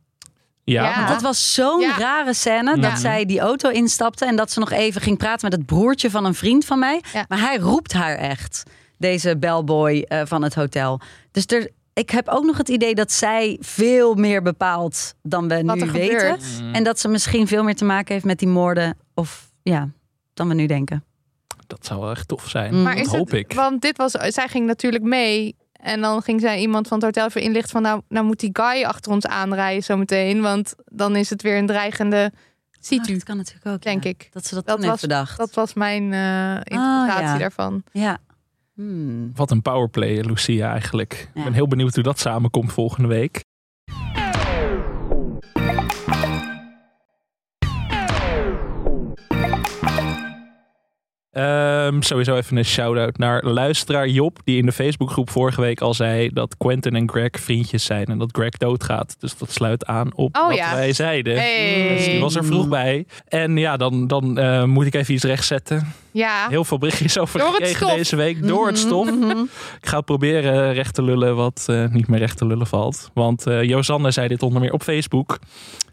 Ja, Ja. Want dat was zo'n Ja. rare scène dat Ja. zij die auto instapte en dat ze nog even ging praten met het broertje van een vriend van mij. Ja. Maar hij roept haar echt, deze bellboy eh, van het hotel. Dus er, ik heb ook nog het idee dat zij veel meer bepaalt dan we Wat nu weten. gebeurt. En dat ze misschien veel meer te maken heeft met die moorden of ja, dan we nu denken. dat zou wel echt tof zijn. Mm. maar dat hoop het, ik. Want dit was, zij ging natuurlijk mee. En dan ging zij iemand van het hotel even inlichten van... nou, nou moet die guy achter ons aanrijden zometeen. Want dan is het weer een dreigende situ, Oh, dat kan natuurlijk ook. denk ja. ik. Dat ze dat, Dat was- bedacht. Dat was mijn eh, interpretatie ja. daarvan. Ja. Hmm. Wat een powerplay, Lucia eigenlijk. Ik ben heel benieuwd hoe dat samenkomt volgende week. Ehm, sowieso even een shout-out naar luisteraar Job, die in de Facebookgroep vorige week al zei dat Quentin en Greg vriendjes zijn en dat Greg doodgaat. Dus dat sluit aan op Oh wat ja. wij zeiden. Hey. Dus die was er vroeg bij. En ja, dan, dan eh, moet ik even iets rechtzetten. Ja, Heel veel berichtjes over Door gekregen deze week. Door het stof. Ik ga proberen recht te lullen wat eh, niet meer recht te lullen valt. Want eh Josanne zei dit onder meer op Facebook.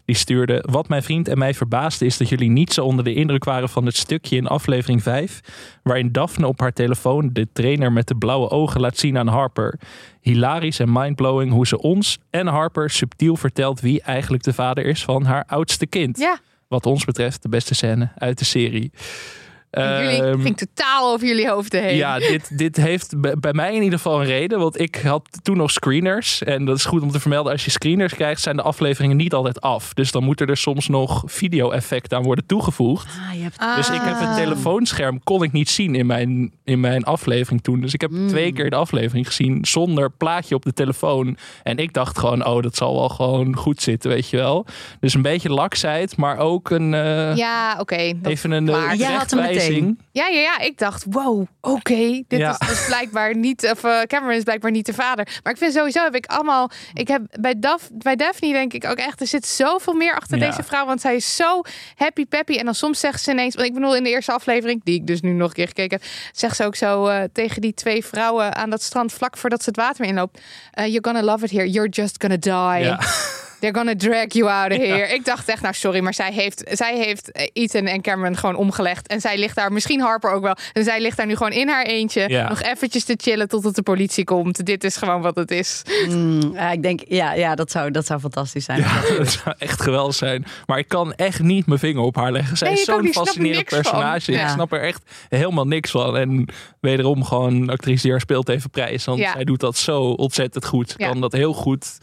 Die stuurde... Wat mijn vriend en mij verbaasde is dat jullie niet zo onder de indruk waren van het stukje in aflevering 5... waarin Daphne op haar telefoon de trainer met de blauwe ogen laat zien aan Harper. Hilarisch en mindblowing hoe ze ons en Harper subtiel vertelt... wie eigenlijk de vader is van haar oudste kind. ja. Wat ons betreft de beste scène uit de serie. Jullie Ehm, ging totaal over jullie hoofden heen. ja, dit, dit heeft bij mij in ieder geval een reden. Want ik had toen nog screeners. En dat is goed om te vermelden. Als je screeners krijgt, zijn de afleveringen niet altijd af. Dus dan moeten er soms nog video-effecten aan worden toegevoegd. Ah, je hebt... Ah. Dus ik heb het telefoonscherm kon ik niet zien in mijn, in mijn aflevering toen. Dus ik heb Mm. twee keer de aflevering gezien zonder plaatje op de telefoon. En ik dacht gewoon, oh, dat zal wel gewoon goed zitten, weet je wel. Dus een beetje laksheid, maar ook een... eh, Ja, oké. Even een maar- Ja, ja, ja. Ik dacht, wow, oké. dit Ja. is dus blijkbaar niet... Of eh, Cameron is blijkbaar niet de vader. Maar ik vind sowieso heb ik allemaal... Ik heb bij, Daf, bij Daphne denk ik ook echt... Er zit zoveel meer achter Ja. deze vrouw. Want zij is zo happy peppy. En dan soms zegt ze ineens... Want ik bedoel, in de eerste aflevering... Die ik dus nu nog een keer gekeken heb... Zegt ze ook zo eh, tegen die twee vrouwen aan dat strand... Vlak voordat ze het water inloopt. eh, you're gonna love it here. You're just gonna die. Ja. *laughs* They're gonna drag you out of here. Ik dacht echt, nou sorry, maar zij heeft, zij heeft eh, Ethan en Cameron gewoon omgelegd. En zij ligt daar, misschien Harper ook wel. En zij ligt daar nu gewoon in haar eentje. Ja. Nog eventjes te chillen totdat de politie komt. Dit is gewoon wat het is. Mm, ja, ik denk, ja, ja dat, zou, dat zou fantastisch zijn. Ja, *laughs* dat zou echt geweldig zijn. Maar ik kan echt niet mijn vinger op haar leggen. Zij Nee, is zo'n er fascinerend personage. Ja. Ik snap er echt helemaal niks van. En wederom gewoon een actrice die haar speelt even prijs. Want Ja. zij doet dat zo ontzettend goed. Kan dat heel goed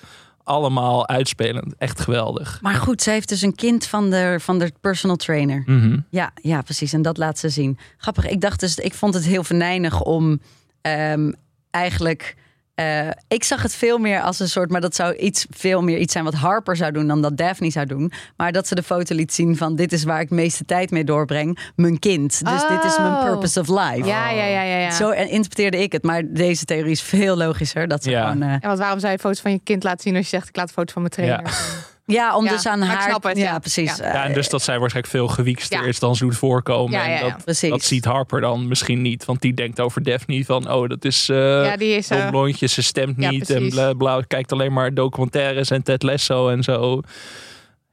allemaal uitspelen. Echt geweldig. Maar goed, ze heeft dus een kind van de, van de personal trainer. Mhm. Ja, ja, precies. En dat laat ze zien. Grappig. Ik dacht dus, ik vond het heel venijnig om ehm, eigenlijk Eh, ik zag het veel meer als een soort, maar dat zou iets veel meer iets zijn wat Harper zou doen dan dat Daphne zou doen. Maar dat ze de foto liet zien van dit is waar ik de meeste tijd mee doorbreng, mijn kind. Dus dit is mijn Oh. purpose of life. Ja, ja, ja, ja. ja. Zo interpreteerde ik het, maar deze theorie is veel logischer. Dat ze Ja. gewoon, eh, Ja, want waarom zou je foto's van je kind laten zien als je zegt ik laat een foto van mijn trainer? ja, *laughs* om Ja, dus aan maar ik haar. snap het, ja, ja. precies. Ja. Ja, en dus dat zij waarschijnlijk veel gewiekster Ja. is dan ze doet voorkomen. Ja, ja, en ja. dat, precies. dat ziet Harper dan misschien niet. Want die denkt over Daphne van... oh, dat is eh Ja, die is... zo'n eh, blondje, ze stemt ja, niet. en bla, bla, kijkt alleen maar documentaires en Ted Lasso en zo.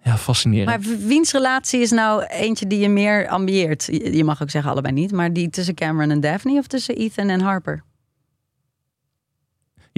Ja, fascinerend. Maar wiens relatie is nou eentje die je meer ambieert? Je je mag ook zeggen allebei niet, maar die tussen Cameron en Daphne of tussen Ethan en Harper?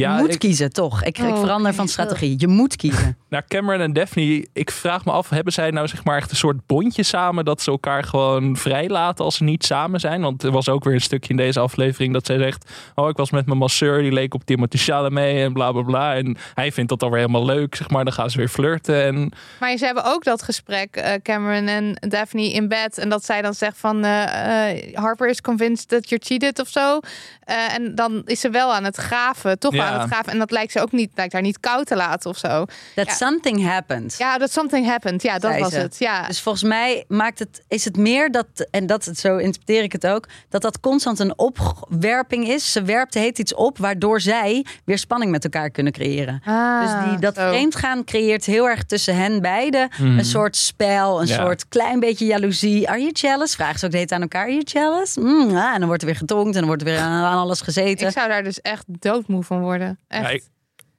Ja, je moet ik- kiezen, toch? Ik, ik Oh, verander van strategie. Je moet kiezen. *laughs* Nou, Cameron en Daphne, ik vraag me af, hebben zij nou zeg maar echt een soort bondje samen dat ze elkaar gewoon vrijlaten als ze niet samen zijn? Want er was ook weer een stukje in deze aflevering dat zij zegt, oh ik was met mijn masseur, die leek op Timothée Chalamet en bla bla bla. En hij vindt dat dan weer helemaal leuk, zeg maar. Dan gaan ze weer flirten en Maar ze hebben ook dat gesprek, eh, Cameron en Daphne in bed. En dat zij dan zegt van eh, eh, Harper is convinced that you're cheated of zo. Eh, en dan is ze wel aan het graven, toch Ja. Aan het graven. En dat lijkt ze ook niet, lijkt haar niet koud te laten of zo. That Ja. something happened. Ja, dat something happened. Ja, dat was ze. het. Ja. Dus volgens mij maakt het, is het meer dat, en dat zo interpreteer ik het ook, dat dat constant een opwerping is. Ze werpt heet iets op, waardoor zij weer spanning met elkaar kunnen creëren. dus die, dat Ah, zo. vreemdgaan creëert heel erg tussen hen beiden een soort spel, een Ja. soort klein beetje jaloezie. Are you jealous? Vragen ze ook de hele tijd aan elkaar. Are you jealous? Mm, ja, en dan wordt er weer getonkt en dan wordt er weer aan, aan alles gezeten. Ik zou daar dus echt doodmoe van worden. Echt. Ja, ik-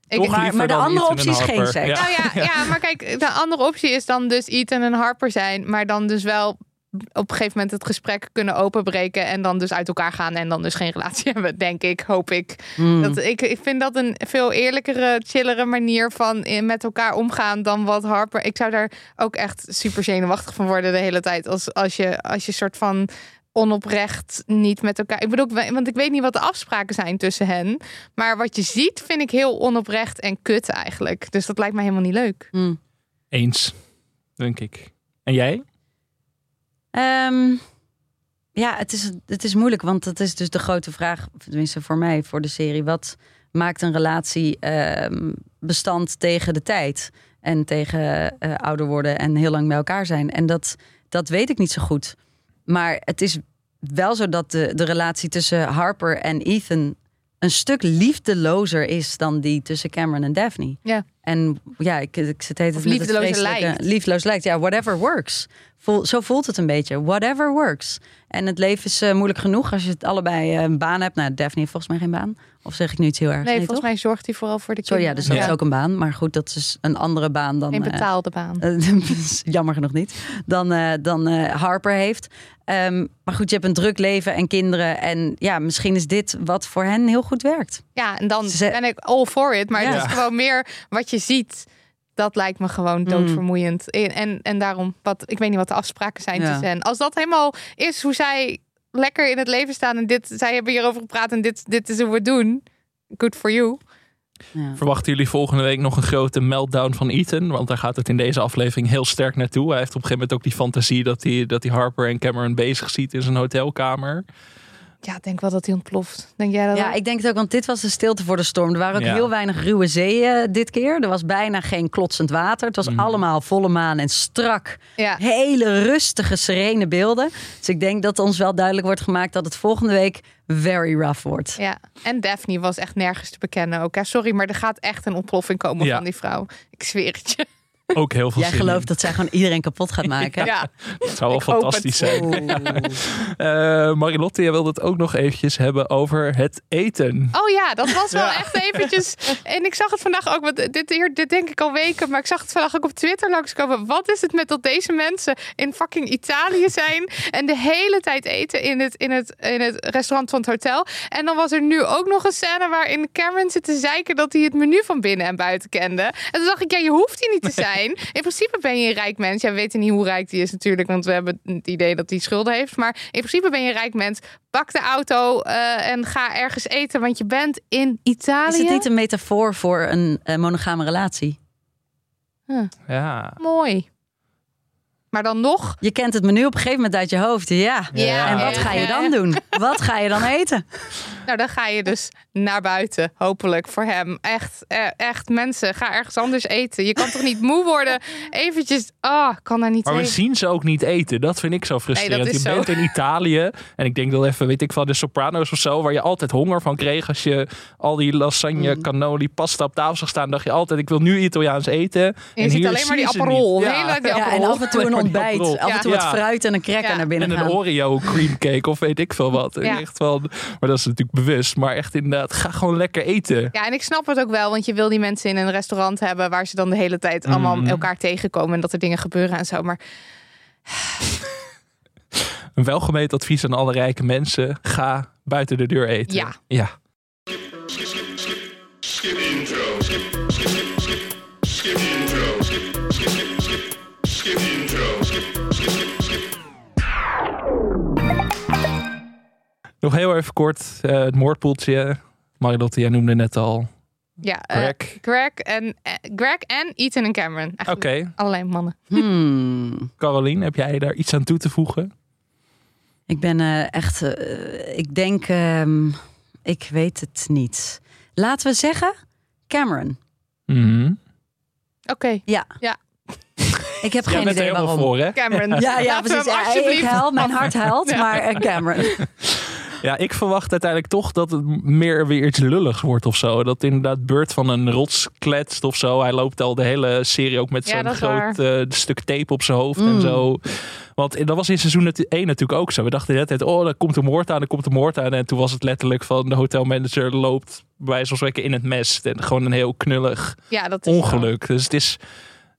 Ik- maar- de andere optie is geen seks. Ja. Nou ja, *laughs* ja, maar kijk, de andere optie is dan dus Ethan en Harper zijn, maar dan dus wel op een gegeven moment het gesprek kunnen openbreken en dan dus uit elkaar gaan en dan dus geen relatie *laughs* hebben, denk ik, hoop ik. Mm. Dat, ik, ik vind dat een veel eerlijkere, chillere manier van in- met elkaar omgaan dan wat Harper. Ik zou daar ook echt super zenuwachtig van worden de hele tijd. Als, als je als je soort van onoprecht niet met elkaar. Ik bedoel, want ik weet niet wat de afspraken zijn tussen hen. Maar wat je ziet, vind ik heel onoprecht en kut eigenlijk. Dus dat lijkt mij helemaal niet leuk. Mm. eens, denk ik. En jij? Ehm, ja, het is, het is moeilijk, want dat is dus de grote vraag, tenminste voor mij, voor de serie. Wat maakt een relatie ehm, bestand tegen de tijd en tegen eh, ouder worden en heel lang bij elkaar zijn? En dat, dat weet ik niet zo goed. Maar het is wel zo dat de, de relatie tussen Harper en Ethan een stuk liefdelozer is dan die tussen Cameron en Daphne. Ja. En ja, ik, ik zit het vreselijke- lijkt. Liefdeloos lijkt, ja, whatever works. Voel, zo voelt het een beetje. Whatever works. En het leven is eh, moeilijk genoeg als je het allebei eh, een baan hebt. Nou, Daphne heeft volgens mij geen baan. Of zeg ik nu iets heel erg? Nee, volgens toch? mij zorgt hij vooral voor de Sorry, ja, kinderen. dus dat Ja. is ook een baan. Maar goed, dat is een andere baan dan... Geen eh, betaalde baan. *laughs* eh, jammer genoeg niet. Dan, eh, dan eh, Harper heeft. Ehm, maar goed, je hebt een druk leven en kinderen. En ja, misschien is dit wat voor hen heel goed werkt. Ja, en dan Ze- ben ik all for it. Maar Ja. het is gewoon meer wat je ziet. Dat lijkt me gewoon doodvermoeiend. En, en, en daarom, wat, ik weet niet wat de afspraken zijn Ja. tussen hen. Als dat helemaal is hoe zij lekker in het leven staan. En dit, zij hebben hierover gepraat en dit, dit is hoe we het doen. Good for you. Ja. Verwachten jullie volgende week nog een grote meltdown van Ethan? Want daar gaat het in deze aflevering heel sterk naartoe. Hij heeft op een gegeven moment ook die fantasie dat hij, dat hij Harper en Cameron bezig ziet in zijn hotelkamer. Ja, ik denk wel dat hij ontploft. Denk jij dat? Ja, ook? ik denk het ook, want dit was de stilte voor de storm. Er waren ook Ja. heel weinig ruwe zeeën dit keer. Er was bijna geen klotsend water. Het was Mhm. allemaal volle maan en strak. ja. Hele rustige, serene beelden. Dus ik denk dat ons wel duidelijk wordt gemaakt dat het volgende week very rough wordt. Ja, en Daphne was echt nergens te bekennen ook. hè. Sorry, maar er gaat echt een ontploffing komen Ja. van die vrouw. Ik zweer het je. Ook heel veel Jij zin gelooft in. dat zij gewoon iedereen kapot gaat *laughs* maken? Ja, Dat zou wel fantastisch zijn. *laughs* Eh, Marilotte, jij wilde het ook nog eventjes hebben over het eten. Oh ja, dat was wel Ja. echt eventjes. *laughs* En ik zag het vandaag ook, want dit, hier, dit denk ik al weken, maar ik zag het vandaag ook op Twitter langskomen. Wat is het met dat deze mensen in fucking Italië zijn en de hele tijd eten in het, in het, in het restaurant van het hotel? En dan was er nu ook nog een scène waarin Cameron zit te zeiken dat hij het menu van binnen en buiten kende. En toen dacht ik, ja, je hoeft hier niet te zijn. In principe ben je een rijk mens. Ja, we weten niet hoe rijk die is natuurlijk, want we hebben het idee dat hij schulden heeft. Maar in principe ben je een rijk mens. Pak de auto eh, en ga ergens eten, want je bent in Italië. Is het niet een metafoor voor een eh, monogame relatie? Ja. Mooi. Maar dan nog. Je kent het menu op een gegeven moment uit je hoofd. Ja. Ja, En ja, wat ga je ja. dan doen? Wat ga je dan eten? *laughs* Nou, dan ga je dus naar buiten, hopelijk voor hem. Echt, eh, echt mensen, ga ergens anders eten. Je kan toch niet moe worden? Eventjes, ah, kan daar niet Maar we heen. zien ze ook niet eten. Dat vind ik zo frustrerend. je zo. bent in Italië. En ik denk dat even, weet ik van de Sopranos of zo. Waar je altijd honger van kreeg. Als je al die lasagne, Mm. cannoli, pasta op tafel zag staan. dacht je altijd, ik wil nu Italiaans eten. En je ziet hier alleen maar die Aperol. hele die Ja, en Aperol. af en toe een *laughs* ontbijt. Af en toe Ja. wat fruit en een cracker Ja. naar binnen En een gaan. Oreo creamcake of weet ik veel wat. Ja. Echt wel, maar dat is natuurlijk bewust. Maar echt inderdaad, ga gewoon lekker eten. Ja, en ik snap het ook wel, want je wil die mensen in een restaurant hebben waar ze dan de hele tijd allemaal Mhm. elkaar tegenkomen en dat er dingen gebeuren en zo. Maar Een welgemeend advies aan alle rijke mensen. Ga buiten de deur eten. Ja. ja. Nog heel even kort. eh, het moordpoeltje. Marilotte, jij noemde net al. ja, eh, Greg. Greg, en, eh, Greg en Ethan en Cameron. Oké. Allerlei mannen. Hmm. *laughs* Caroline, heb jij daar iets aan toe te voegen? Ik ben eh, echt, eh, ik denk, ehm, ik weet het niet. Laten we zeggen, Cameron. Mhm. Oké, Ja. Ja. *laughs* Ik heb geen er idee helemaal waarom. voor, hè? Cameron. Ja, ja, precies. Ja, ik huil, mijn hart huilt, Ja. maar Cameron. *laughs* Ja, ik verwacht uiteindelijk toch dat het meer weer iets lulligs wordt of zo. Dat inderdaad Burt van een rots kletst of zo. Hij loopt al de hele serie ook met zo'n groot eh, stuk tape op zijn hoofd en Mm. zo. Want dat was in seizoen 1 natuurlijk ook zo. We dachten de hele tijd, oh, er komt een moord aan, er komt een moord aan. En toen was het letterlijk van de hotelmanager loopt bij van spreken in het mes. En gewoon een heel knullig Ja, dat is ongeluk. Dus het is,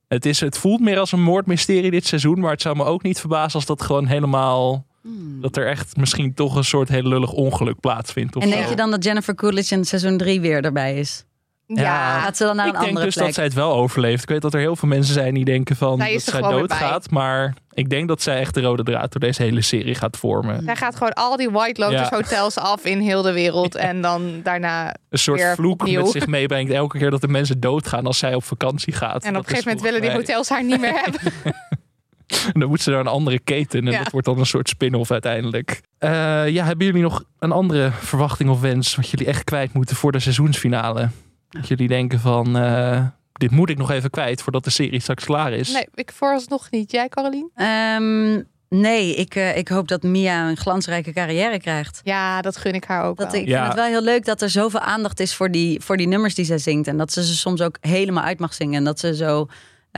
het is, het voelt meer als een moordmysterie dit seizoen. Maar het zou me ook niet verbazen als dat gewoon helemaal, Hmm. dat er echt misschien toch een soort heel lullig ongeluk plaatsvindt. Of En zo. denk je dan dat Jennifer Coolidge in seizoen 3 weer erbij is? Ja, Ja. Gaat ze dan naar ik een denk andere dus plek? dat zij het wel overleeft. Ik weet dat er heel veel mensen zijn die denken van Zij dat zij doodgaat. Maar ik denk dat zij echt de rode draad door deze hele serie gaat vormen. Zij gaat gewoon al die White Lotus Ja. hotels af in heel de wereld. En dan daarna. Een soort Weer vloek opnieuw. met zich meebrengt elke keer dat de mensen doodgaan als zij op vakantie gaat. En op Dat een gegeven moment willen die hotels haar niet meer *laughs* hebben. *laughs* *laughs* mij- Dan moet ze naar een andere keten en Ja. dat wordt dan een soort spin-off uiteindelijk. Eh, ja, hebben jullie nog een andere verwachting of wens wat jullie echt kwijt moeten voor de seizoensfinale? Dat jullie denken van, eh, dit moet ik nog even kwijt voordat de serie straks klaar is. Nee, ik vooralsnog niet. Jij, Caroline? Ehm, nee, ik, eh, ik hoop dat Mia een glansrijke carrière krijgt. Ja, dat gun ik haar ook Dat, wel. ik Ja. vind het wel heel leuk dat er zoveel aandacht is voor die, voor die nummers die zij zingt. En dat ze ze soms ook helemaal uit mag zingen. En dat ze zo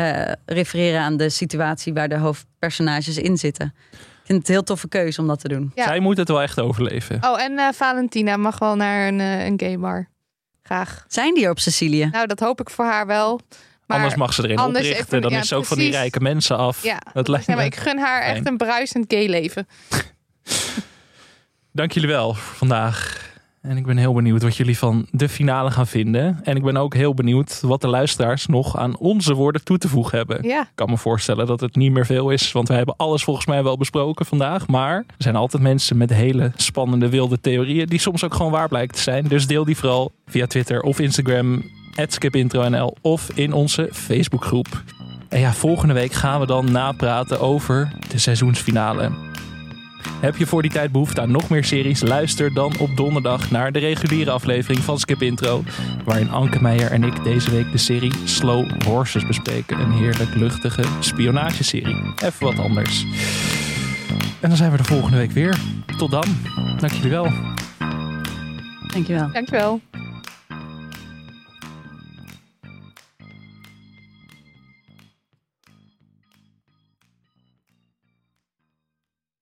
eh, refereren aan de situatie waar de hoofdpersonages in zitten. Ik vind het een heel toffe keuze om dat te doen. Ja. Zij moet het wel echt overleven. Oh, en eh, Valentina mag wel naar een, eh, een gay bar. Graag. Zijn die er op Sicilië? Nou, dat hoop ik voor haar wel. Maar Anders mag ze erin oprichten. even- dan ja, is ze ook van die rijke mensen af. Ja, dat lijkt Ja, maar me. ik gun haar echt een bruisend gay leven. *laughs* Dank jullie wel voor vandaag. En ik ben heel benieuwd wat jullie van de finale gaan vinden. En ik ben ook heel benieuwd wat de luisteraars nog aan onze woorden toe te voegen hebben. Ja, Ik kan me voorstellen dat het niet meer veel is, want wij hebben alles volgens mij wel besproken vandaag. Maar er zijn altijd mensen met hele spannende, wilde theorieën die soms ook gewoon waar blijken te zijn. Dus deel die vooral via Twitter of Instagram, skipintronl of in onze Facebookgroep. En ja, volgende week gaan we dan napraten over de seizoensfinale. Heb je voor die tijd behoefte aan nog meer series? Luister dan op donderdag naar de reguliere aflevering van Skip Intro. Waarin Anke Meijer en ik deze week de serie Slow Horses bespreken. Een heerlijk luchtige spionageserie. Even wat anders. En dan zijn we de volgende week weer. Tot dan. Dank jullie wel. Dankjewel. dankjewel.